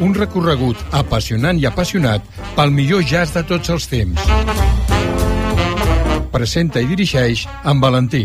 Un recorregut apassionant i apassionat pel millor jazz de tots els temps. Presenta i dirigeix en Valentí.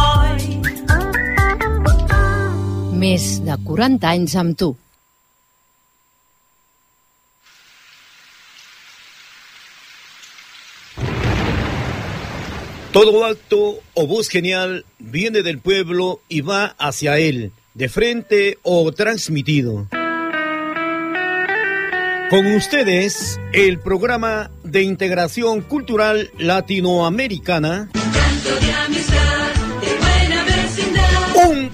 més de 40 anys amb. Todo acto o voz genial viene del pueblo y va hacia él, de frente o transmitido. Con ustedes, el programa de integración cultural latinoamericana.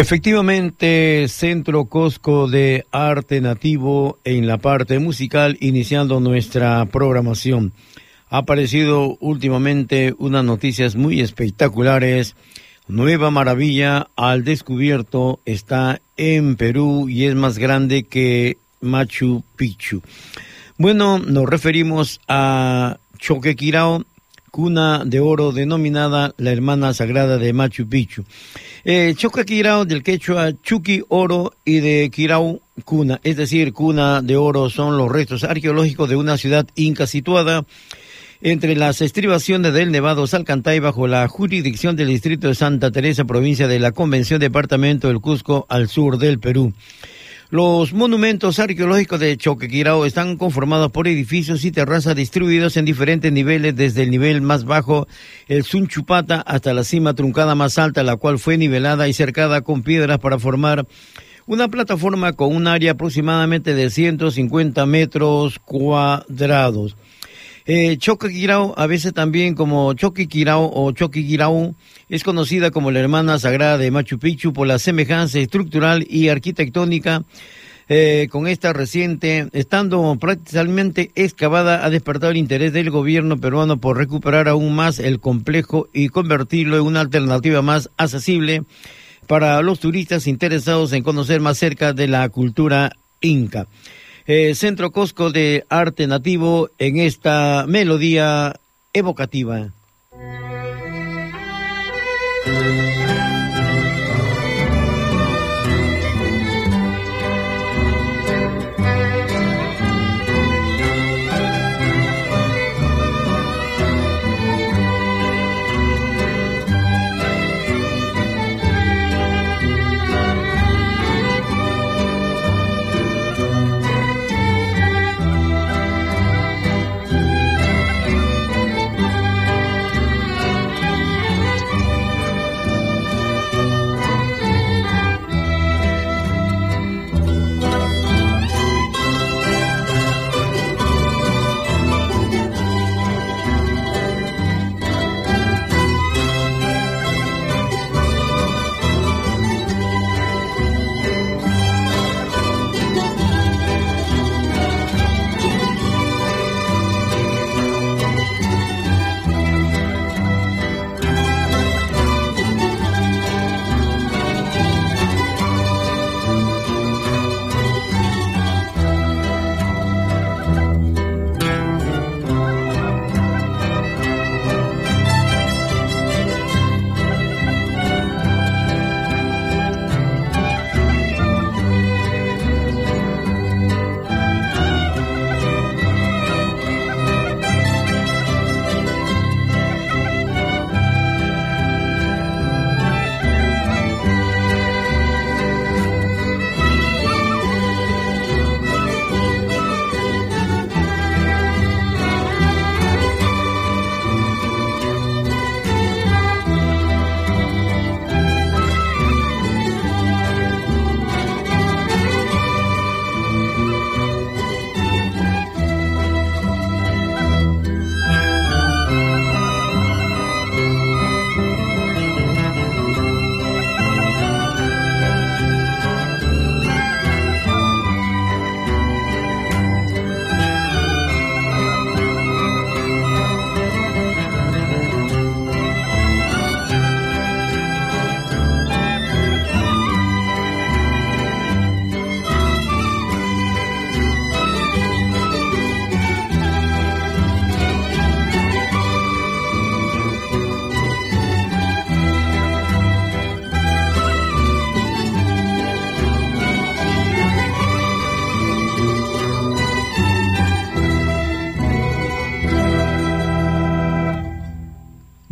Efectivamente, Centro Cosco de Arte Nativo en la parte musical, iniciando nuestra programación. Ha aparecido últimamente unas noticias muy espectaculares nueva maravilla al descubierto está en Perú y es más grande que Machu Picchu. Bueno, nos referimos a Choquequirao, cuna de oro denominada la hermana sagrada de Machu Picchu. Eh, Choquequirao del quechua Chuqui Oro y de Quirao cuna, es decir, cuna de oro son los restos arqueológicos de una ciudad inca situada entre las estribaciones del Nevado Salcantay bajo la jurisdicción del distrito de Santa Teresa, provincia de la Convención Departamento del Cusco, al sur del Perú. Los monumentos arqueológicos de Choquequirao están conformados por edificios y terrazas distribuidos en diferentes niveles, desde el nivel más bajo, el Sunchupata, hasta la cima truncada más alta, la cual fue nivelada y cercada con piedras para formar una plataforma con un área aproximadamente de 150 metros cuadrados. Eh, Choquequirao, a veces también como Choquequirao o Choquequirao, es conocida como la hermana sagrada de Machu Picchu por la semejanza estructural y arquitectónica eh, con esta reciente, estando prácticamente excavada, ha despertado el interés del gobierno peruano por recuperar aún más el complejo y convertirlo en una alternativa más accesible para los turistas interesados en conocer más cerca de la cultura inca. Eh, Centro Cosco de Arte Nativo en esta melodía evocativa.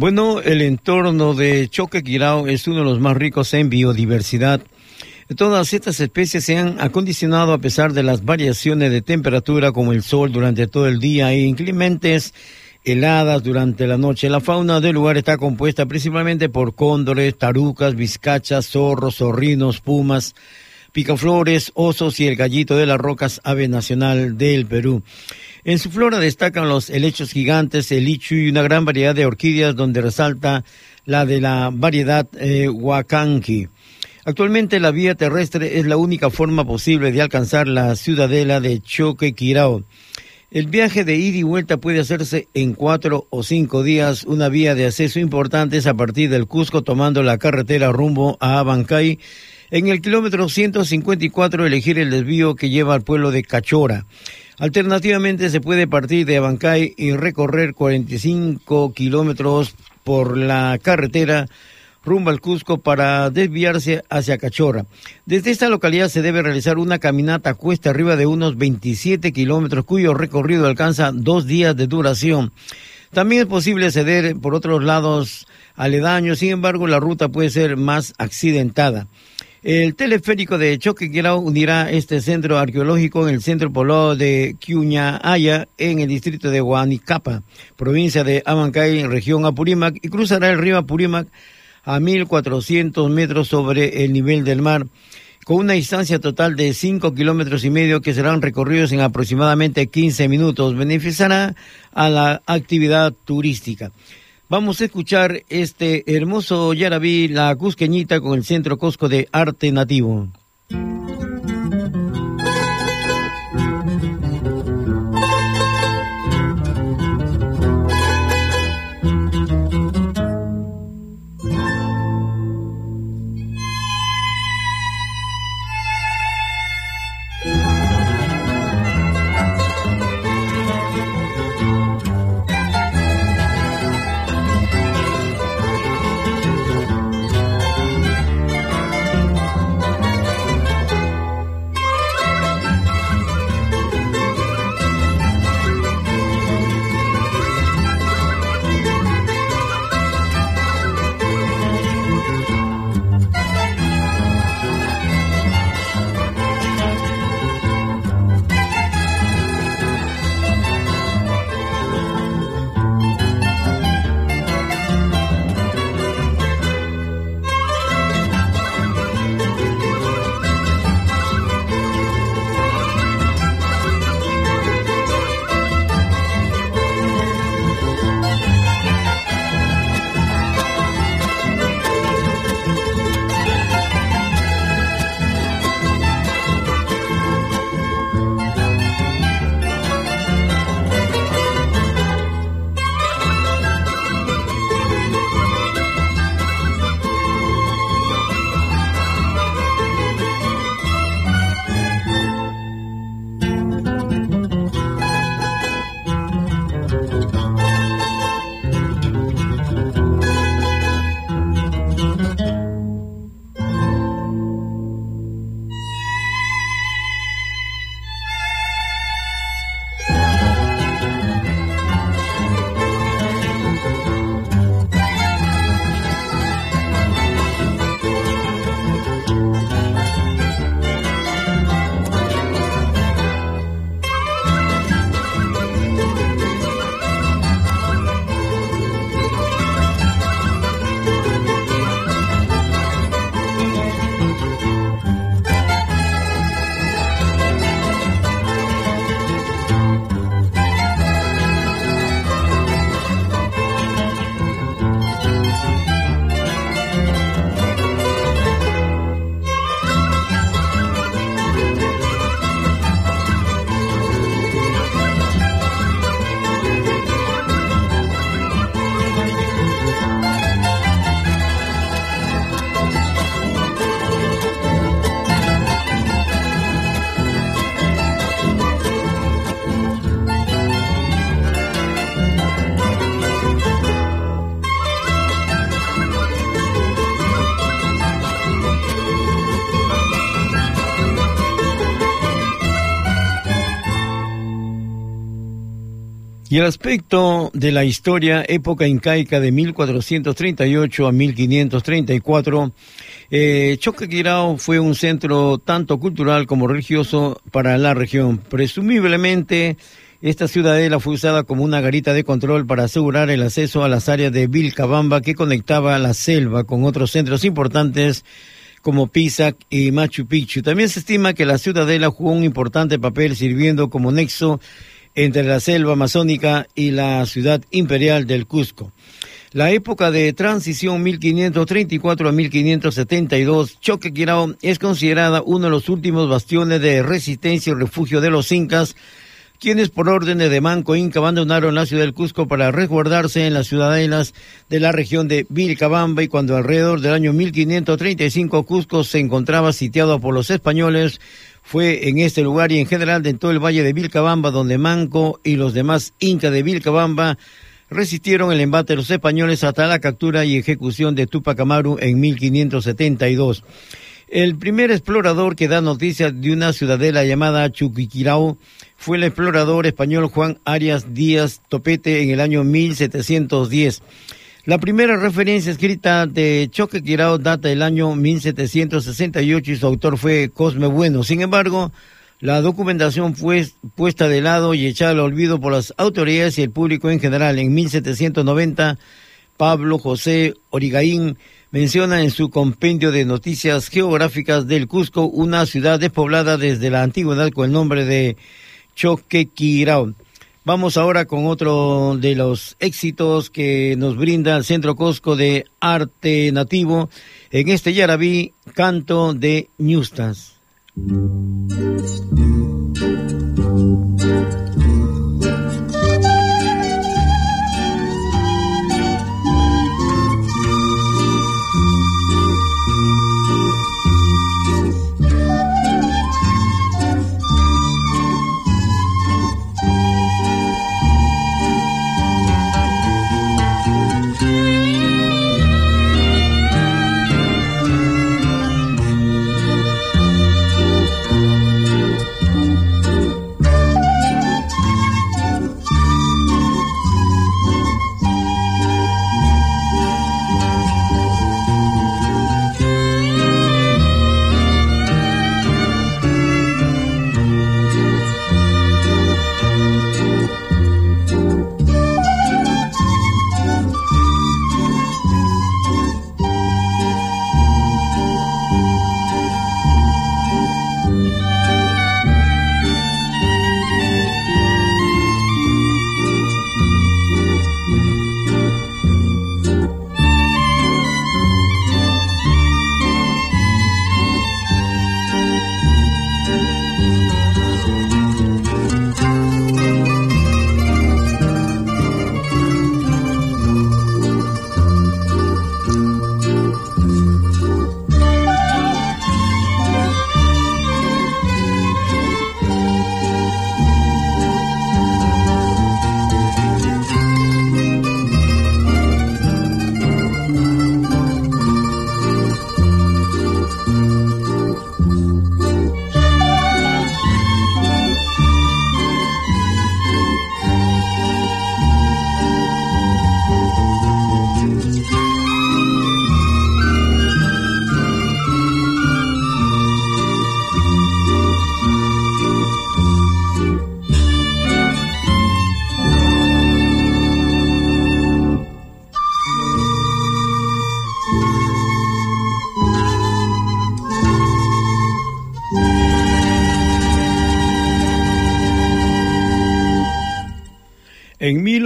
Bueno, el entorno de Choquequirao es uno de los más ricos en biodiversidad. Todas estas especies se han acondicionado a pesar de las variaciones de temperatura como el sol durante todo el día e inclementes heladas durante la noche. La fauna del lugar está compuesta principalmente por cóndores, tarucas, vizcachas, zorros, zorrinos, pumas, picaflores, osos y el gallito de las rocas, ave nacional del Perú. En su flora destacan los helechos gigantes, el lichu y una gran variedad de orquídeas donde resalta la de la variedad eh, huacanqui. Actualmente la vía terrestre es la única forma posible de alcanzar la ciudadela de Choquequirao. El viaje de ida y vuelta puede hacerse en cuatro o cinco días. Una vía de acceso importante es a partir del Cusco tomando la carretera rumbo a Abancay. En el kilómetro 154 elegir el desvío que lleva al pueblo de Cachora. Alternativamente se puede partir de Abancay y recorrer 45 kilómetros por la carretera rumbo al Cusco para desviarse hacia Cachorra. Desde esta localidad se debe realizar una caminata cuesta arriba de unos 27 kilómetros cuyo recorrido alcanza dos días de duración. También es posible ceder por otros lados aledaños, sin embargo la ruta puede ser más accidentada. El teleférico de Choquequirao unirá este centro arqueológico en el centro poblado de Quiuñaaya, en el distrito de Huanicapa, provincia de Abancay, región Apurímac, y cruzará el río Apurímac a 1.400 metros sobre el nivel del mar, con una distancia total de 5 kilómetros y medio que serán recorridos en aproximadamente 15 minutos. Beneficiará a la actividad turística. Vamos a escuchar este hermoso Yarabí, la Cusqueñita, con el Centro Cosco de Arte Nativo. Y el aspecto de la historia, época incaica de 1438 a 1534, eh, Choquequirao fue un centro tanto cultural como religioso para la región. Presumiblemente, esta ciudadela fue usada como una garita de control para asegurar el acceso a las áreas de Vilcabamba que conectaba la selva con otros centros importantes como Pisac y Machu Picchu. También se estima que la ciudadela jugó un importante papel sirviendo como nexo entre la selva amazónica y la ciudad imperial del Cusco. La época de transición 1534 a 1572, Choquequirao es considerada uno de los últimos bastiones de resistencia y refugio de los incas quienes por órdenes de Manco Inca abandonaron la ciudad del Cusco para resguardarse en las ciudadelas de la región de Vilcabamba y cuando alrededor del año 1535 Cusco se encontraba sitiado por los españoles, fue en este lugar y en general de todo el valle de Vilcabamba donde Manco y los demás incas de Vilcabamba resistieron el embate de los españoles hasta la captura y ejecución de Tupac Amaru en 1572. El primer explorador que da noticia de una ciudadela llamada Chuquiquirao fue el explorador español Juan Arias Díaz Topete en el año 1710. La primera referencia escrita de Choquequirao data del año 1768 y su autor fue Cosme Bueno. Sin embargo, la documentación fue puesta de lado y echada al olvido por las autoridades y el público en general. En 1790, Pablo José Origaín menciona en su compendio de noticias geográficas del Cusco una ciudad despoblada desde la antigüedad con el nombre de Choquequirao. Vamos ahora con otro de los éxitos que nos brinda el Centro Cusco de Arte Nativo en este Yarabí, canto de Ñustas.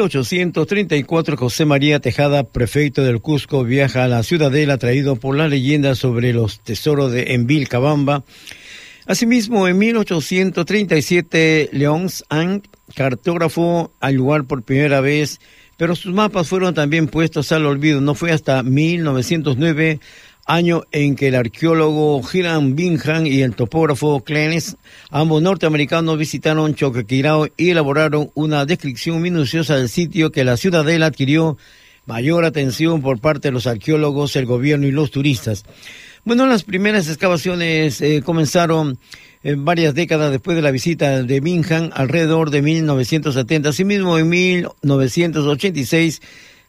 1834, José María Tejada, prefecto del Cusco, viaja a la ciudadela traído por la leyenda sobre los tesoros de Envilcabamba. Asimismo, en 1837, León Ang, cartógrafo, al lugar por primera vez, pero sus mapas fueron también puestos al olvido. No fue hasta 1909 año en que el arqueólogo Hiram Bingham y el topógrafo Clenes, ambos norteamericanos, visitaron Choquequirao y elaboraron una descripción minuciosa del sitio que la ciudadela adquirió mayor atención por parte de los arqueólogos, el gobierno y los turistas. Bueno, las primeras excavaciones eh, comenzaron eh, varias décadas después de la visita de Bingham, alrededor de 1970. Asimismo, en 1986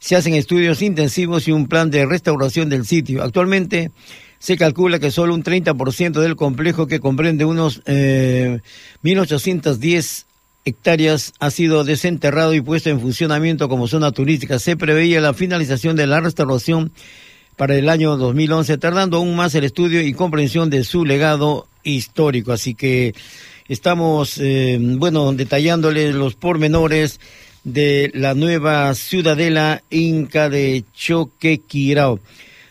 se hacen estudios intensivos y un plan de restauración del sitio. Actualmente se calcula que solo un 30% del complejo, que comprende unos eh, 1.810 hectáreas, ha sido desenterrado y puesto en funcionamiento como zona turística. Se preveía la finalización de la restauración para el año 2011, tardando aún más el estudio y comprensión de su legado histórico. Así que estamos, eh, bueno, detallándole los pormenores de la nueva ciudadela inca de Choquequirao.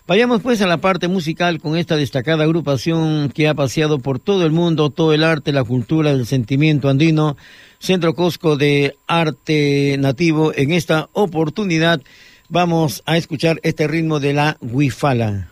Vayamos pues a la parte musical con esta destacada agrupación que ha paseado por todo el mundo, todo el arte, la cultura, el sentimiento andino, Centro Cosco de Arte Nativo. En esta oportunidad vamos a escuchar este ritmo de la Huifala.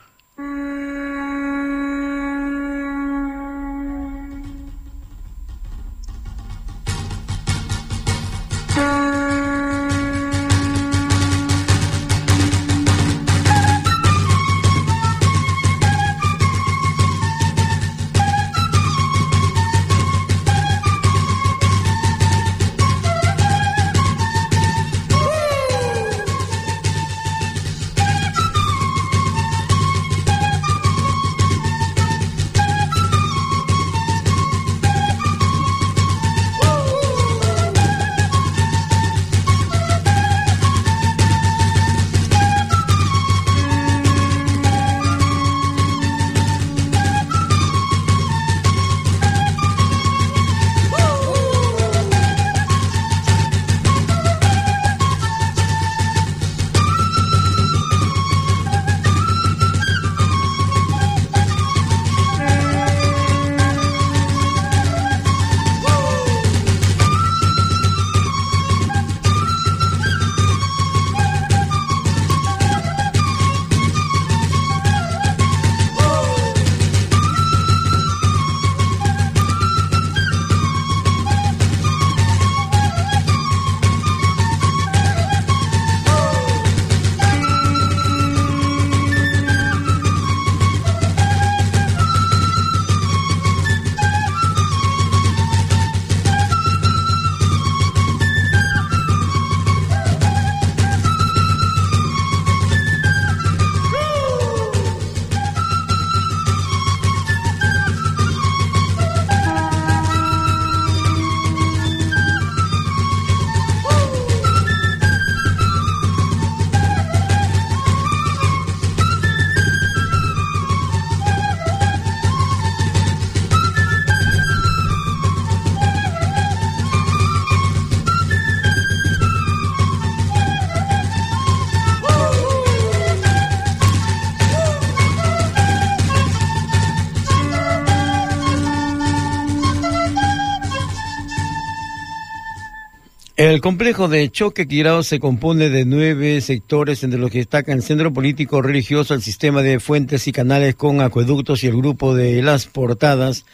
El complejo de Choque Quirao se compone de nueve sectores, entre los que destacan el centro político religioso, el sistema de fuentes y canales con acueductos y el grupo de las portadas.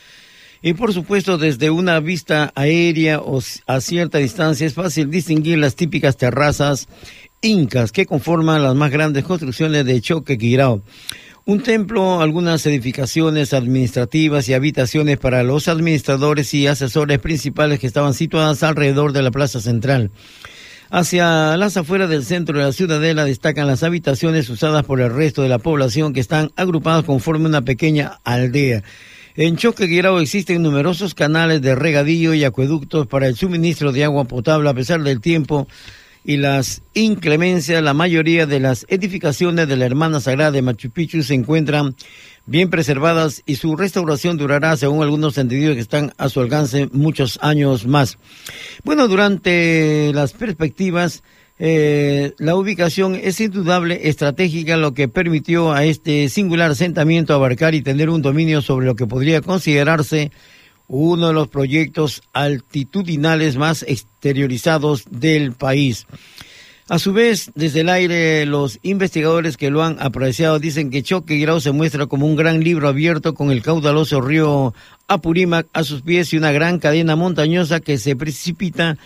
Y por supuesto, desde una vista aérea o a cierta distancia es fácil distinguir las típicas terrazas incas que conforman las más grandes construcciones de Choque Quirao un templo, algunas edificaciones administrativas y habitaciones para los administradores y asesores principales que estaban situadas alrededor de la plaza central. Hacia las afueras del centro de la ciudadela destacan las habitaciones usadas por el resto de la población que están agrupadas conforme una pequeña aldea. En Choqueguirao existen numerosos canales de regadío y acueductos para el suministro de agua potable a pesar del tiempo y las inclemencias, la mayoría de las edificaciones de la Hermana Sagrada de Machu Picchu se encuentran bien preservadas y su restauración durará, según algunos entendidos que están a su alcance, muchos años más. Bueno, durante las perspectivas, eh, la ubicación es indudable estratégica, lo que permitió a este singular asentamiento abarcar y tener un dominio sobre lo que podría considerarse uno de los proyectos altitudinales más exteriorizados del país. A su vez, desde el aire, los investigadores que lo han apreciado dicen que Choque Grau se muestra como un gran libro abierto con el caudaloso río Apurímac a sus pies y una gran cadena montañosa que se precipita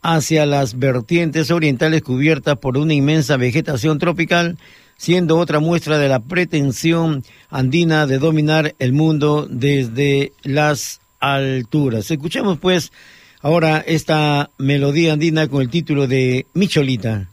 hacia las vertientes orientales cubiertas por una inmensa vegetación tropical, siendo otra muestra de la pretensión andina de dominar el mundo desde las alturas. Escuchemos pues ahora esta melodía andina con el título de Micholita.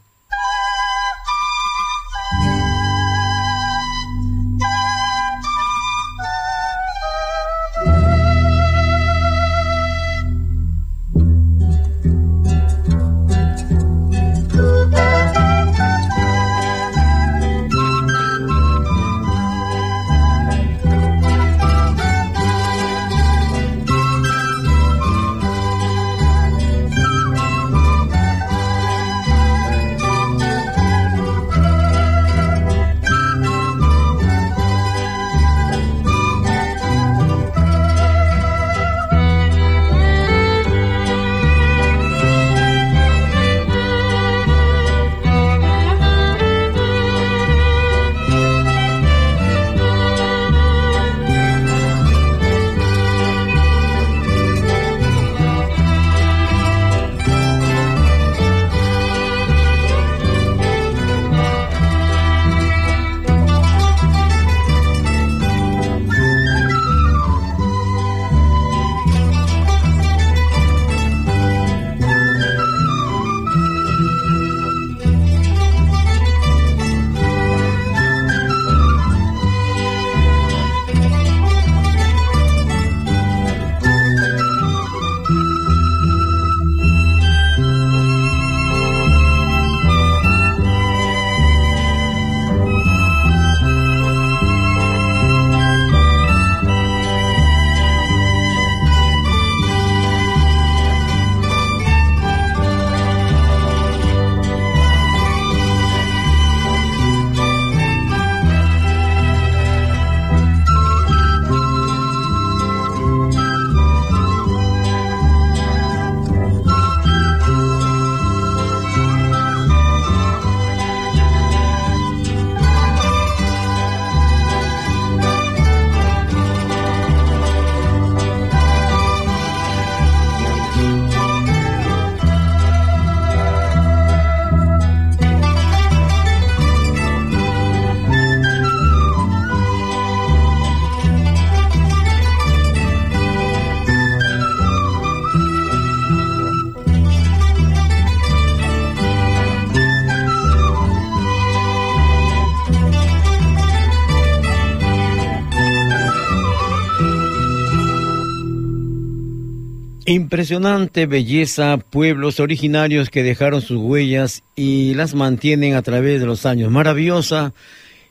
Impresionante belleza, pueblos originarios que dejaron sus huellas y las mantienen a través de los años. Maravillosa,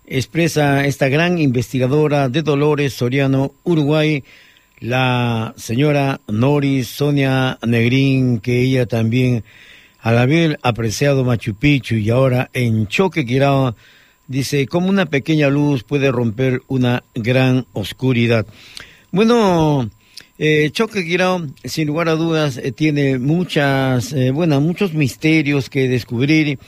expresa esta gran investigadora de Dolores Soriano, Uruguay, la señora Noris Sonia Negrín, que ella también, al haber apreciado Machu Picchu y ahora en Choque Quirao, dice, como una pequeña luz puede romper una gran oscuridad. Bueno, eh, Choque Guirao, sin lugar a dudas, eh, tiene muchas, eh, bueno, muchos misterios que descubrir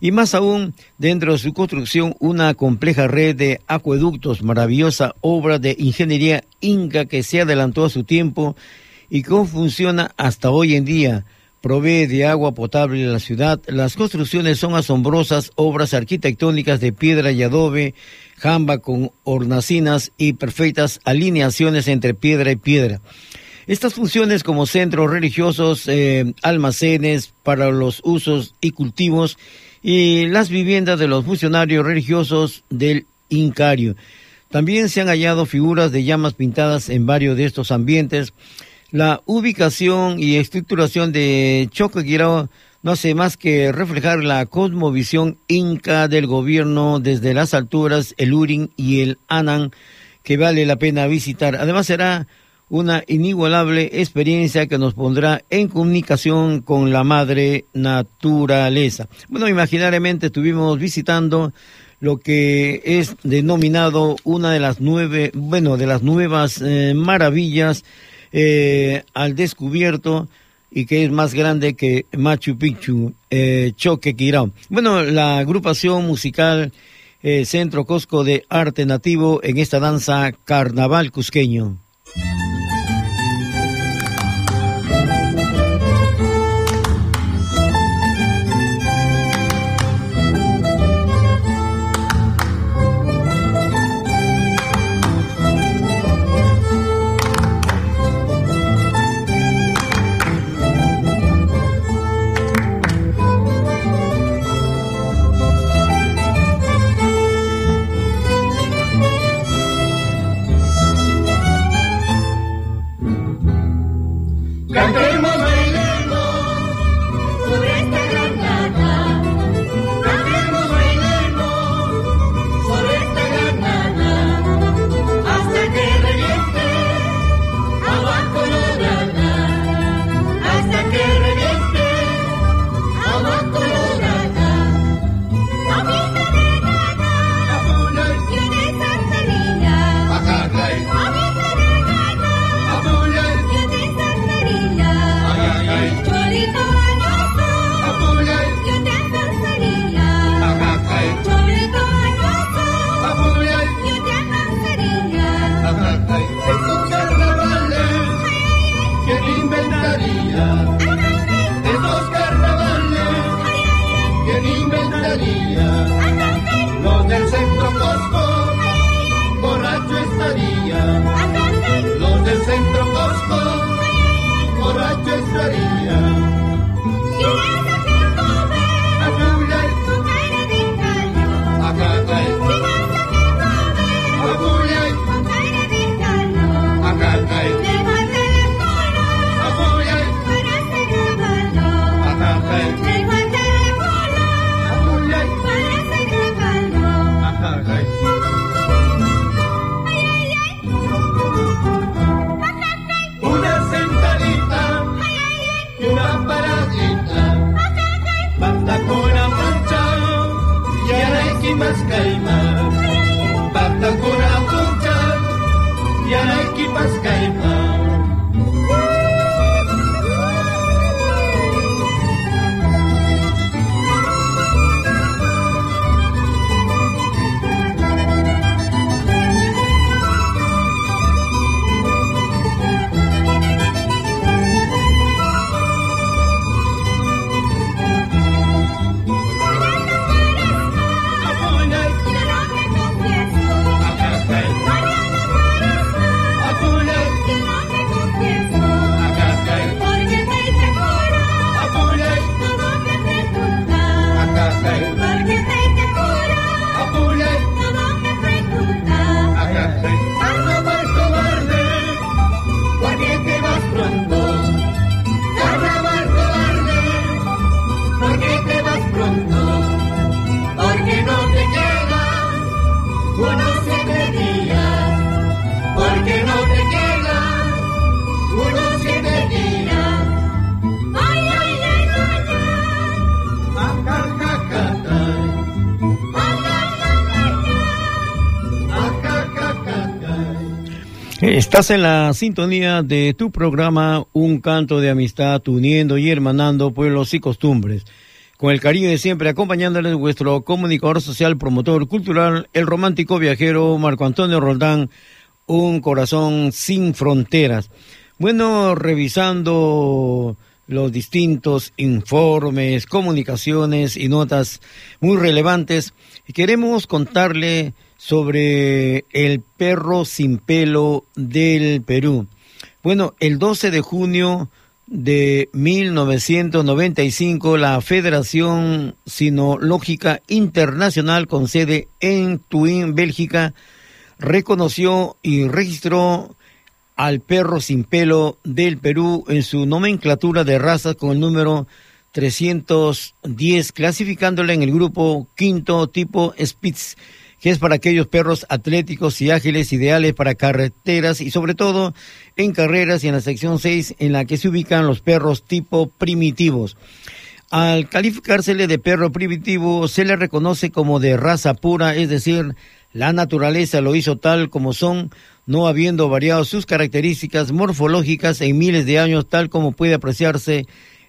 y más aún dentro de su construcción una compleja red de acueductos, maravillosa obra de ingeniería inca que se adelantó a su tiempo y cómo funciona hasta hoy en día. Provee de agua potable a la ciudad. Las construcciones son asombrosas obras arquitectónicas de piedra y adobe jamba con hornacinas y perfectas alineaciones entre piedra y piedra. Estas funciones como centros religiosos, eh, almacenes para los usos y cultivos y las viviendas de los funcionarios religiosos del Incario. También se han hallado figuras de llamas pintadas en varios de estos ambientes. La ubicación y estructuración de Choquequirao no hace más que reflejar la cosmovisión inca del gobierno desde las alturas, el Urin y el Anan, que vale la pena visitar. Además será una inigualable experiencia que nos pondrá en comunicación con la madre naturaleza. Bueno, imaginariamente estuvimos visitando lo que es denominado una de las nueve, bueno, de las nuevas eh, maravillas eh, al descubierto y que es más grande que Machu Picchu, eh, Choque Quirao. Bueno, la agrupación musical eh, Centro Cosco de Arte Nativo en esta danza carnaval cusqueño. Borracho estaría. Estás en la sintonía de tu programa Un canto de amistad, uniendo y hermanando pueblos y costumbres. Con el cariño de siempre, acompañándoles vuestro comunicador social, promotor cultural, el romántico viajero Marco Antonio Roldán, un corazón sin fronteras. Bueno, revisando los distintos informes, comunicaciones y notas muy relevantes, queremos contarle sobre el perro sin pelo del Perú. Bueno, el 12 de junio de 1995, la Federación Sinológica Internacional con sede en Tuín, Bélgica, reconoció y registró al perro sin pelo del Perú en su nomenclatura de razas con el número 310, clasificándola en el grupo quinto tipo Spitz que es para aquellos perros atléticos y ágiles ideales para carreteras y sobre todo en carreras y en la sección 6 en la que se ubican los perros tipo primitivos. Al calificársele de perro primitivo se le reconoce como de raza pura, es decir, la naturaleza lo hizo tal como son, no habiendo variado sus características morfológicas en miles de años, tal como puede apreciarse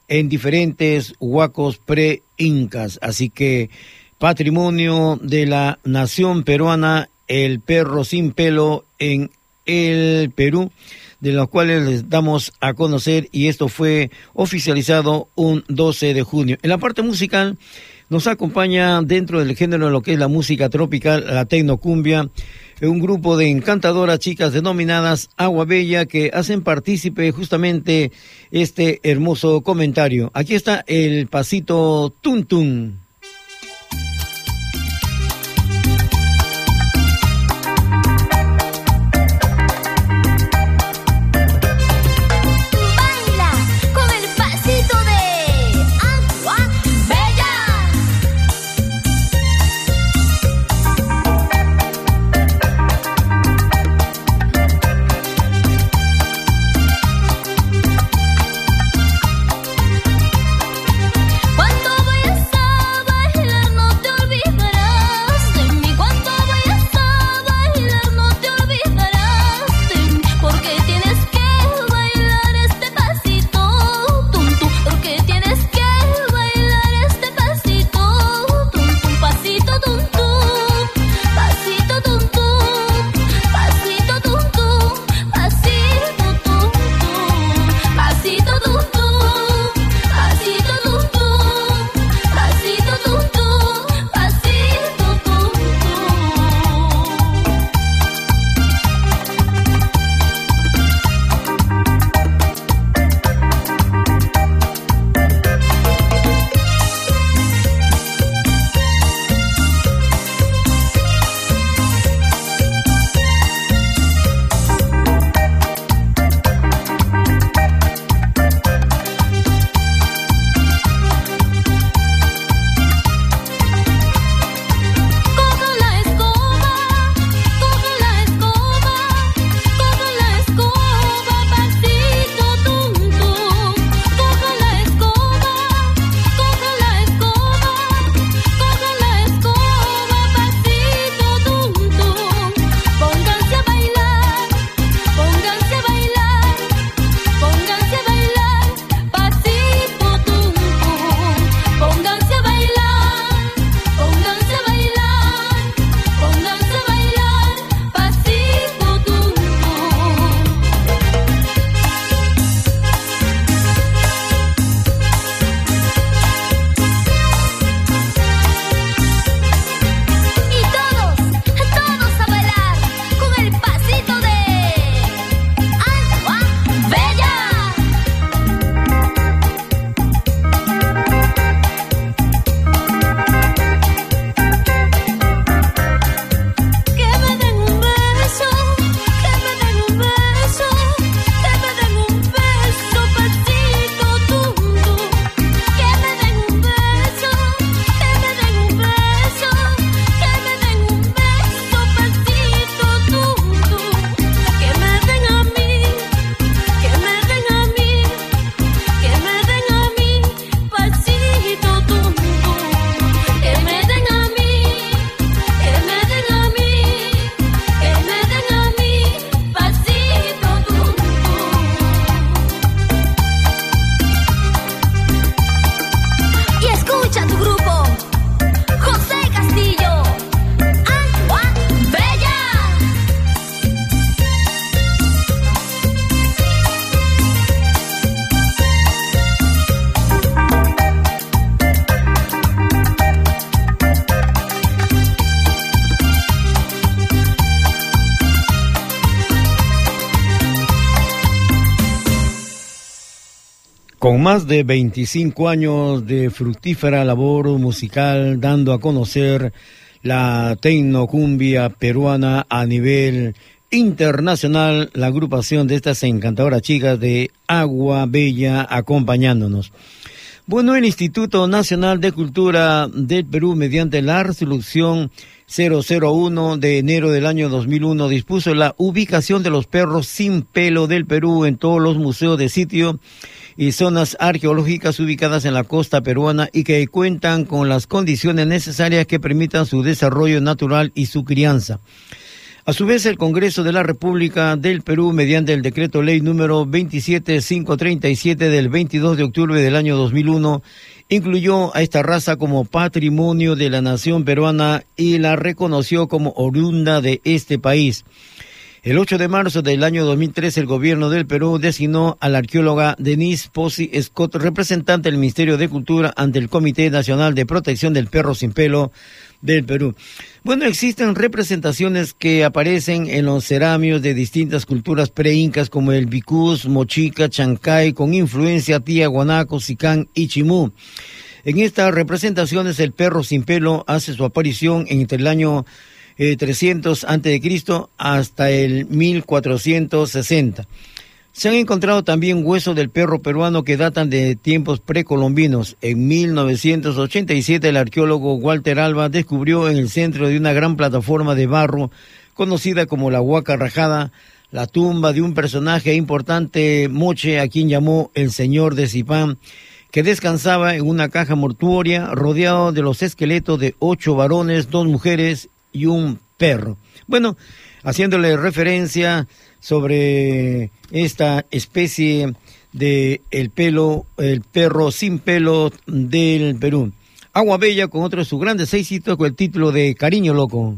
en diferentes huacos pre-incas. Así que patrimonio de la nación peruana, el perro sin pelo en el Perú, de los cuales les damos a conocer y esto fue oficializado un 12 de junio. En la parte musical nos acompaña dentro del género de lo que es la música tropical, la tecnocumbia, un grupo de encantadoras chicas denominadas Agua Bella que hacen partícipe justamente este hermoso comentario. Aquí está el pasito Tun Con más de 25 años de fructífera labor musical, dando a conocer la tecnocumbia peruana a nivel internacional, la agrupación de estas encantadoras chicas de Agua Bella acompañándonos. Bueno, el Instituto Nacional de Cultura del Perú, mediante la resolución 001 de enero del año 2001, dispuso la ubicación de los perros sin pelo del Perú en todos los museos de sitio y zonas arqueológicas ubicadas en la costa peruana y que cuentan con las condiciones necesarias que permitan su desarrollo natural y su crianza. A su vez, el Congreso de la República del Perú, mediante el decreto ley número 27537 del 22 de octubre del año 2001, incluyó a esta raza como patrimonio de la nación peruana y la reconoció como oriunda de este país. El 8 de marzo del año 2003, el gobierno del Perú designó a la arqueóloga Denise Posey Scott, representante del Ministerio de Cultura ante el Comité Nacional de Protección del Perro Sin Pelo, del Perú. Bueno, existen representaciones que aparecen en los ceramios de distintas culturas pre-incas como el Bicús, Mochica, Chancay, con influencia tía, Guanaco, Sicán y Chimú. En estas representaciones el perro sin pelo hace su aparición entre el año 300 a.C. hasta el 1460. Se han encontrado también huesos del perro peruano que datan de tiempos precolombinos. En 1987 el arqueólogo Walter Alba descubrió en el centro de una gran plataforma de barro conocida como la Huaca Rajada la tumba de un personaje importante, Moche, a quien llamó el señor de Zipán, que descansaba en una caja mortuoria rodeado de los esqueletos de ocho varones, dos mujeres y un perro. Bueno, haciéndole referencia sobre esta especie de el pelo, el perro sin pelo del Perú. Agua Bella con otro de sus grandes éxitos con el título de Cariño Loco.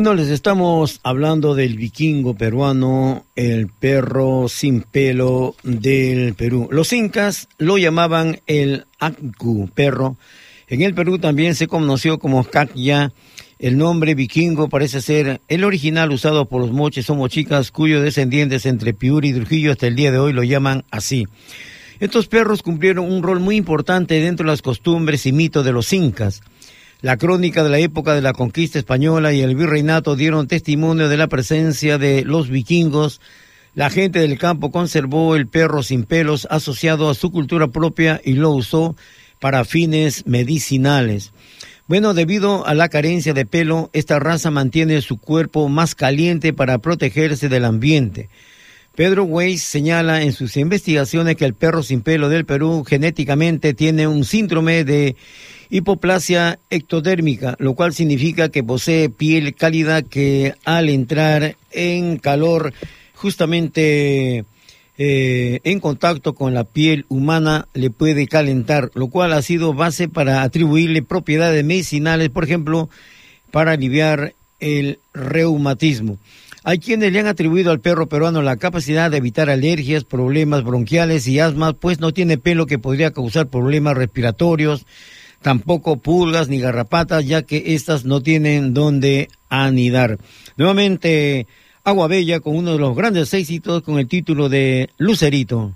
Bueno, les estamos hablando del vikingo peruano, el perro sin pelo del Perú. Los incas lo llamaban el Akku, perro. En el Perú también se conoció como Kakya. El nombre vikingo parece ser el original usado por los moches o mochicas, cuyos descendientes entre Piuri y Trujillo hasta el día de hoy lo llaman así. Estos perros cumplieron un rol muy importante dentro de las costumbres y mitos de los incas. La crónica de la época de la conquista española y el virreinato dieron testimonio de la presencia de los vikingos. La gente del campo conservó el perro sin pelos asociado a su cultura propia y lo usó para fines medicinales. Bueno, debido a la carencia de pelo, esta raza mantiene su cuerpo más caliente para protegerse del ambiente. Pedro Weiss señala en sus investigaciones que el perro sin pelo del Perú genéticamente tiene un síndrome de hipoplasia ectodérmica, lo cual significa que posee piel cálida que al entrar en calor justamente eh, en contacto con la piel humana le puede calentar, lo cual ha sido base para atribuirle propiedades medicinales, por ejemplo, para aliviar el reumatismo. Hay quienes le han atribuido al perro peruano la capacidad de evitar alergias, problemas bronquiales y asma, pues no tiene pelo que podría causar problemas respiratorios, tampoco pulgas ni garrapatas, ya que éstas no tienen dónde anidar. Nuevamente, Agua Bella con uno de los grandes éxitos con el título de Lucerito.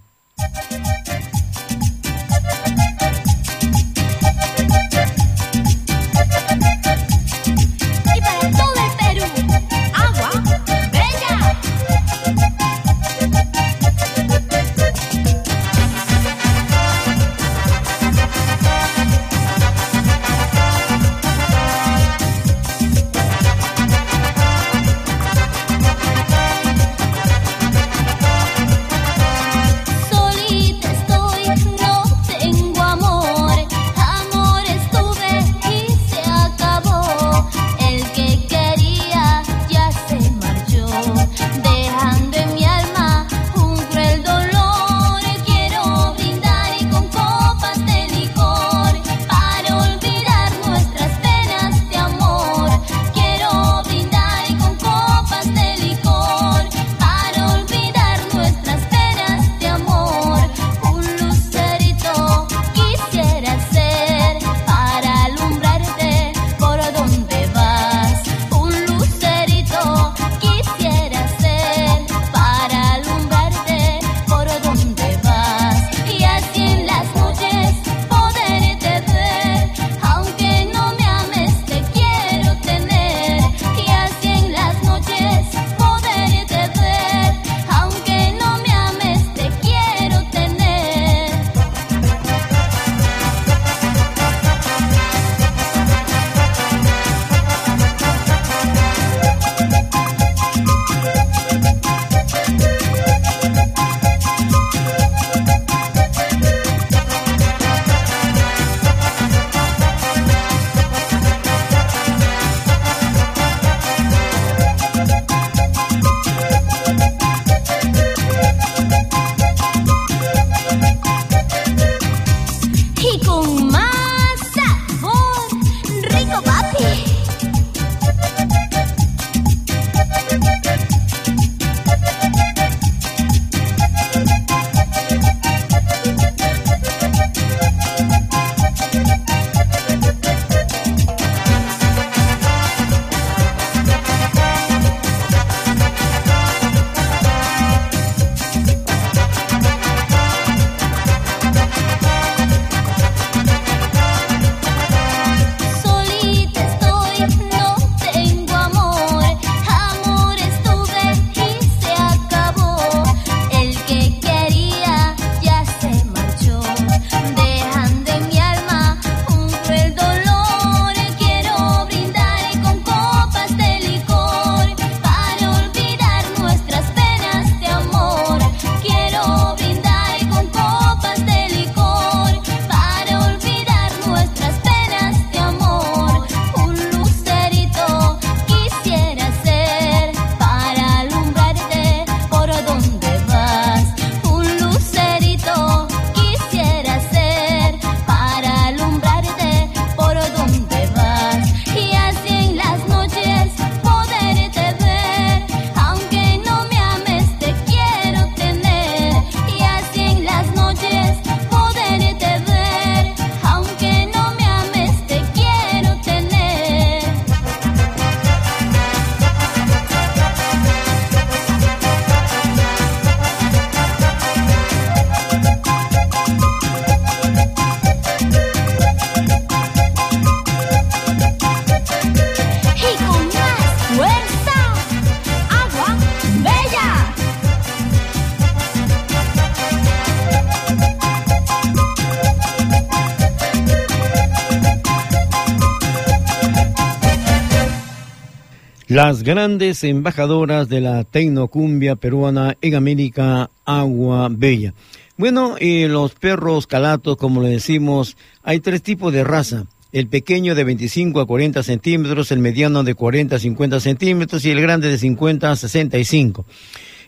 Las grandes embajadoras de la tecnocumbia peruana en América, Agua Bella. Bueno, los perros calatos, como le decimos, hay tres tipos de raza. El pequeño de 25 a 40 centímetros, el mediano de 40 a 50 centímetros y el grande de 50 a 65.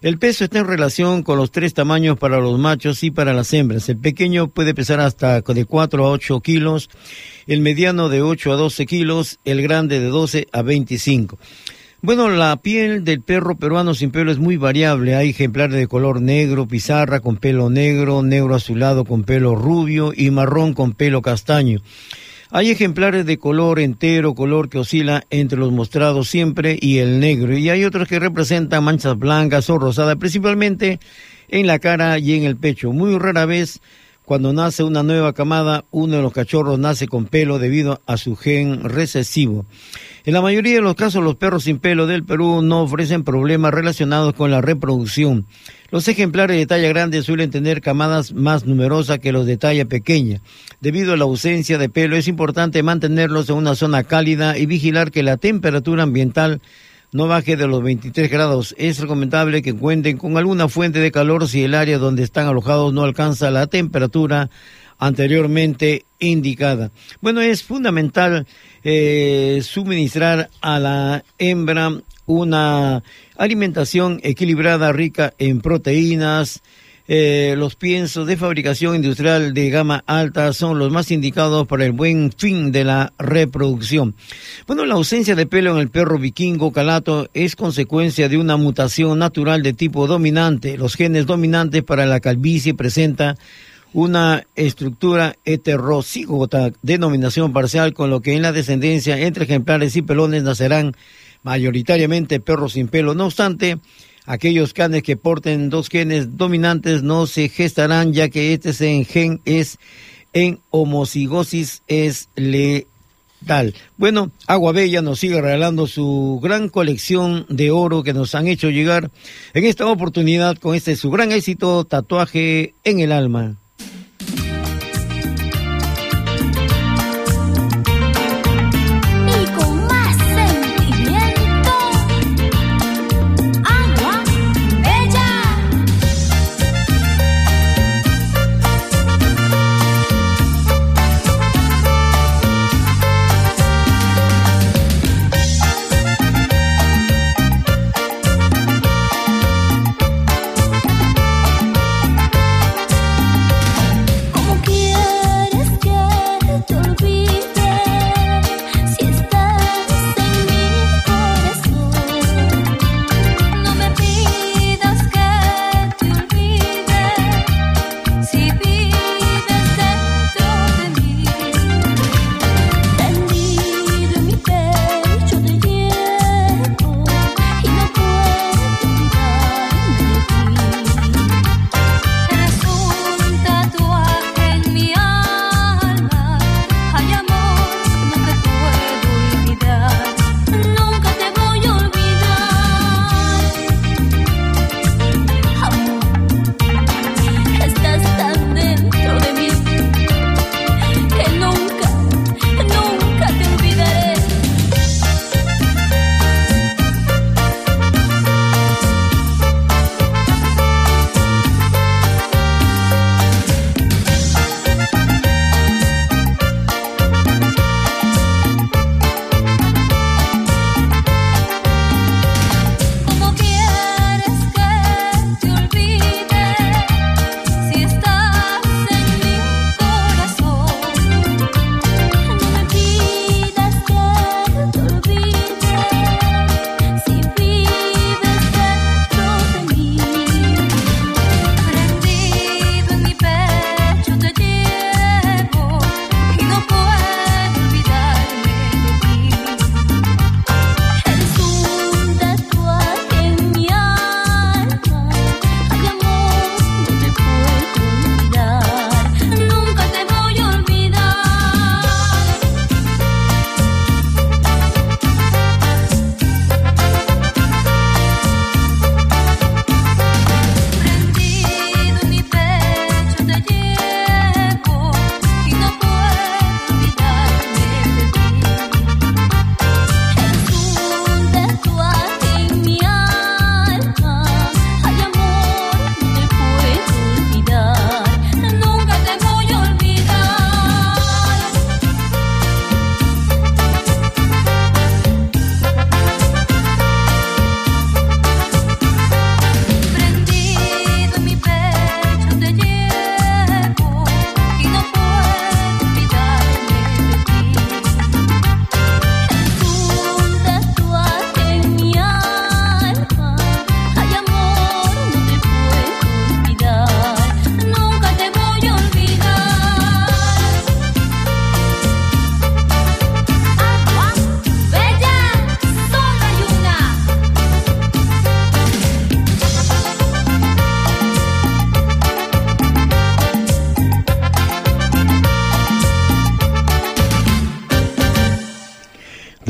El peso está en relación con los tres tamaños para los machos y para las hembras. El pequeño puede pesar hasta de 4 a 8 kilos, el mediano de 8 a 12 kilos, el grande de 12 a 25. Bueno, la piel del perro peruano sin pelo es muy variable. Hay ejemplares de color negro, pizarra con pelo negro, negro azulado con pelo rubio y marrón con pelo castaño. Hay ejemplares de color entero, color que oscila entre los mostrados siempre y el negro, y hay otros que representan manchas blancas o rosadas, principalmente en la cara y en el pecho. Muy rara vez, cuando nace una nueva camada, uno de los cachorros nace con pelo debido a su gen recesivo. En la mayoría de los casos, los perros sin pelo del Perú no ofrecen problemas relacionados con la reproducción. Los ejemplares de talla grande suelen tener camadas más numerosas que los de talla pequeña. Debido a la ausencia de pelo, es importante mantenerlos en una zona cálida y vigilar que la temperatura ambiental no baje de los 23 grados. Es recomendable que cuenten con alguna fuente de calor si el área donde están alojados no alcanza la temperatura anteriormente indicada. Bueno, es fundamental eh, suministrar a la hembra una alimentación equilibrada, rica en proteínas. Eh, los piensos de fabricación industrial de gama alta son los más indicados para el buen fin de la reproducción. Bueno, la ausencia de pelo en el perro vikingo calato es consecuencia de una mutación natural de tipo dominante. Los genes dominantes para la calvicie presenta una estructura heterocígota, denominación parcial, con lo que en la descendencia entre ejemplares y pelones nacerán mayoritariamente perros sin pelo. No obstante, aquellos canes que porten dos genes dominantes no se gestarán, ya que este gen es en homocigosis es letal. Bueno, Agua Bella nos sigue regalando su gran colección de oro que nos han hecho llegar en esta oportunidad con este su gran éxito, tatuaje en el alma.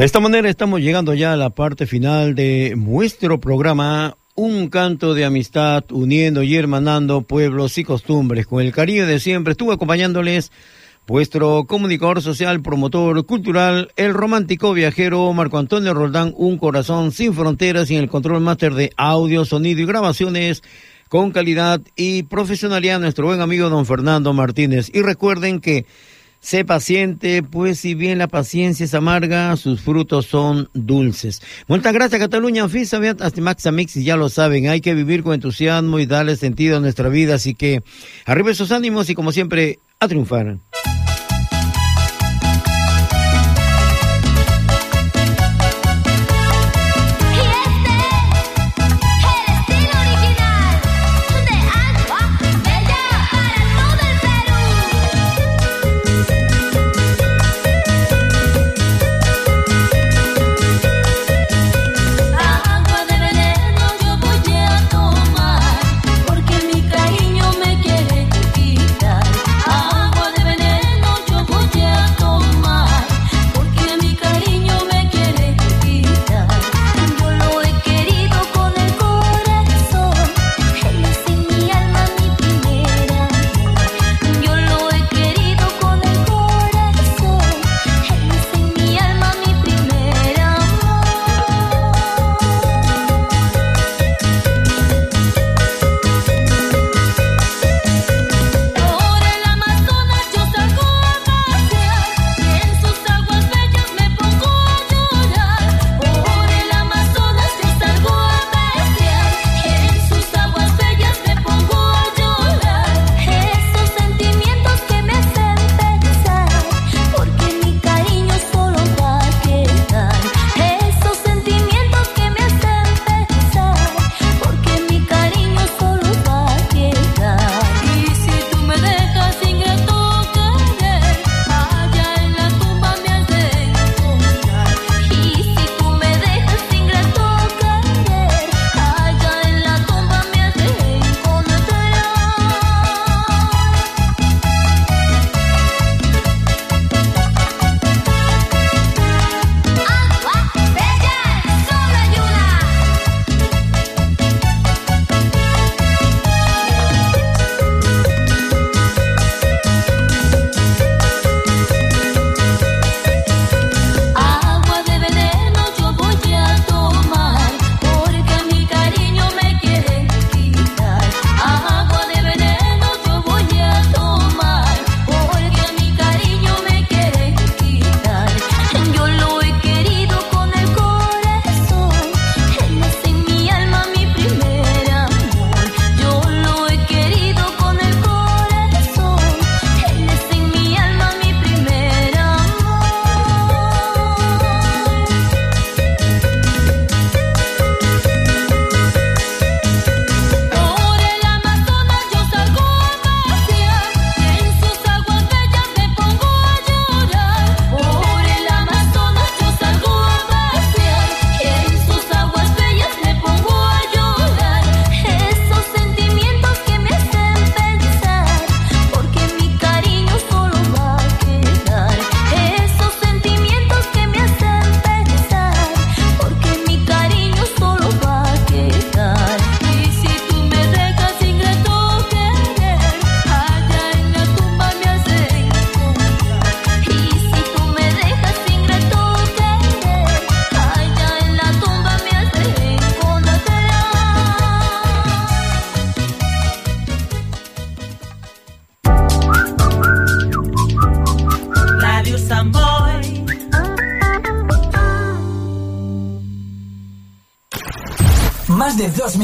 Esta manera estamos llegando ya a la parte final de nuestro programa Un canto de amistad uniendo y hermanando pueblos y costumbres. Con el cariño de siempre estuve acompañándoles vuestro comunicador social, promotor cultural, el romántico viajero Marco Antonio Roldán, un corazón sin fronteras y en el control máster de audio, sonido y grabaciones con calidad y profesionalidad nuestro buen amigo don Fernando Martínez. Y recuerden que Sé paciente, pues si bien la paciencia es amarga, sus frutos son dulces. Muchas gracias, Cataluña. Fisa, hasta Max Mix, ya lo saben, hay que vivir con entusiasmo y darle sentido a nuestra vida. Así que arriba esos ánimos y como siempre, a triunfar.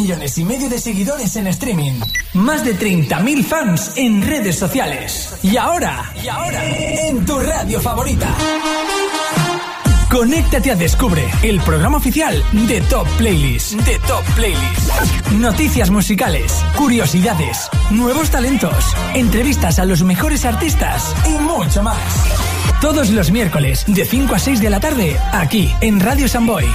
Millones y medio de seguidores en streaming. Más de 30.000 fans en redes sociales. Y ahora, y ahora, en tu radio favorita. Conéctate a Descubre, el programa oficial de Top Playlist. De Top Playlist. Noticias musicales, curiosidades, nuevos talentos, entrevistas a los mejores artistas y mucho más. Todos los miércoles, de 5 a 6 de la tarde, aquí en Radio Samboy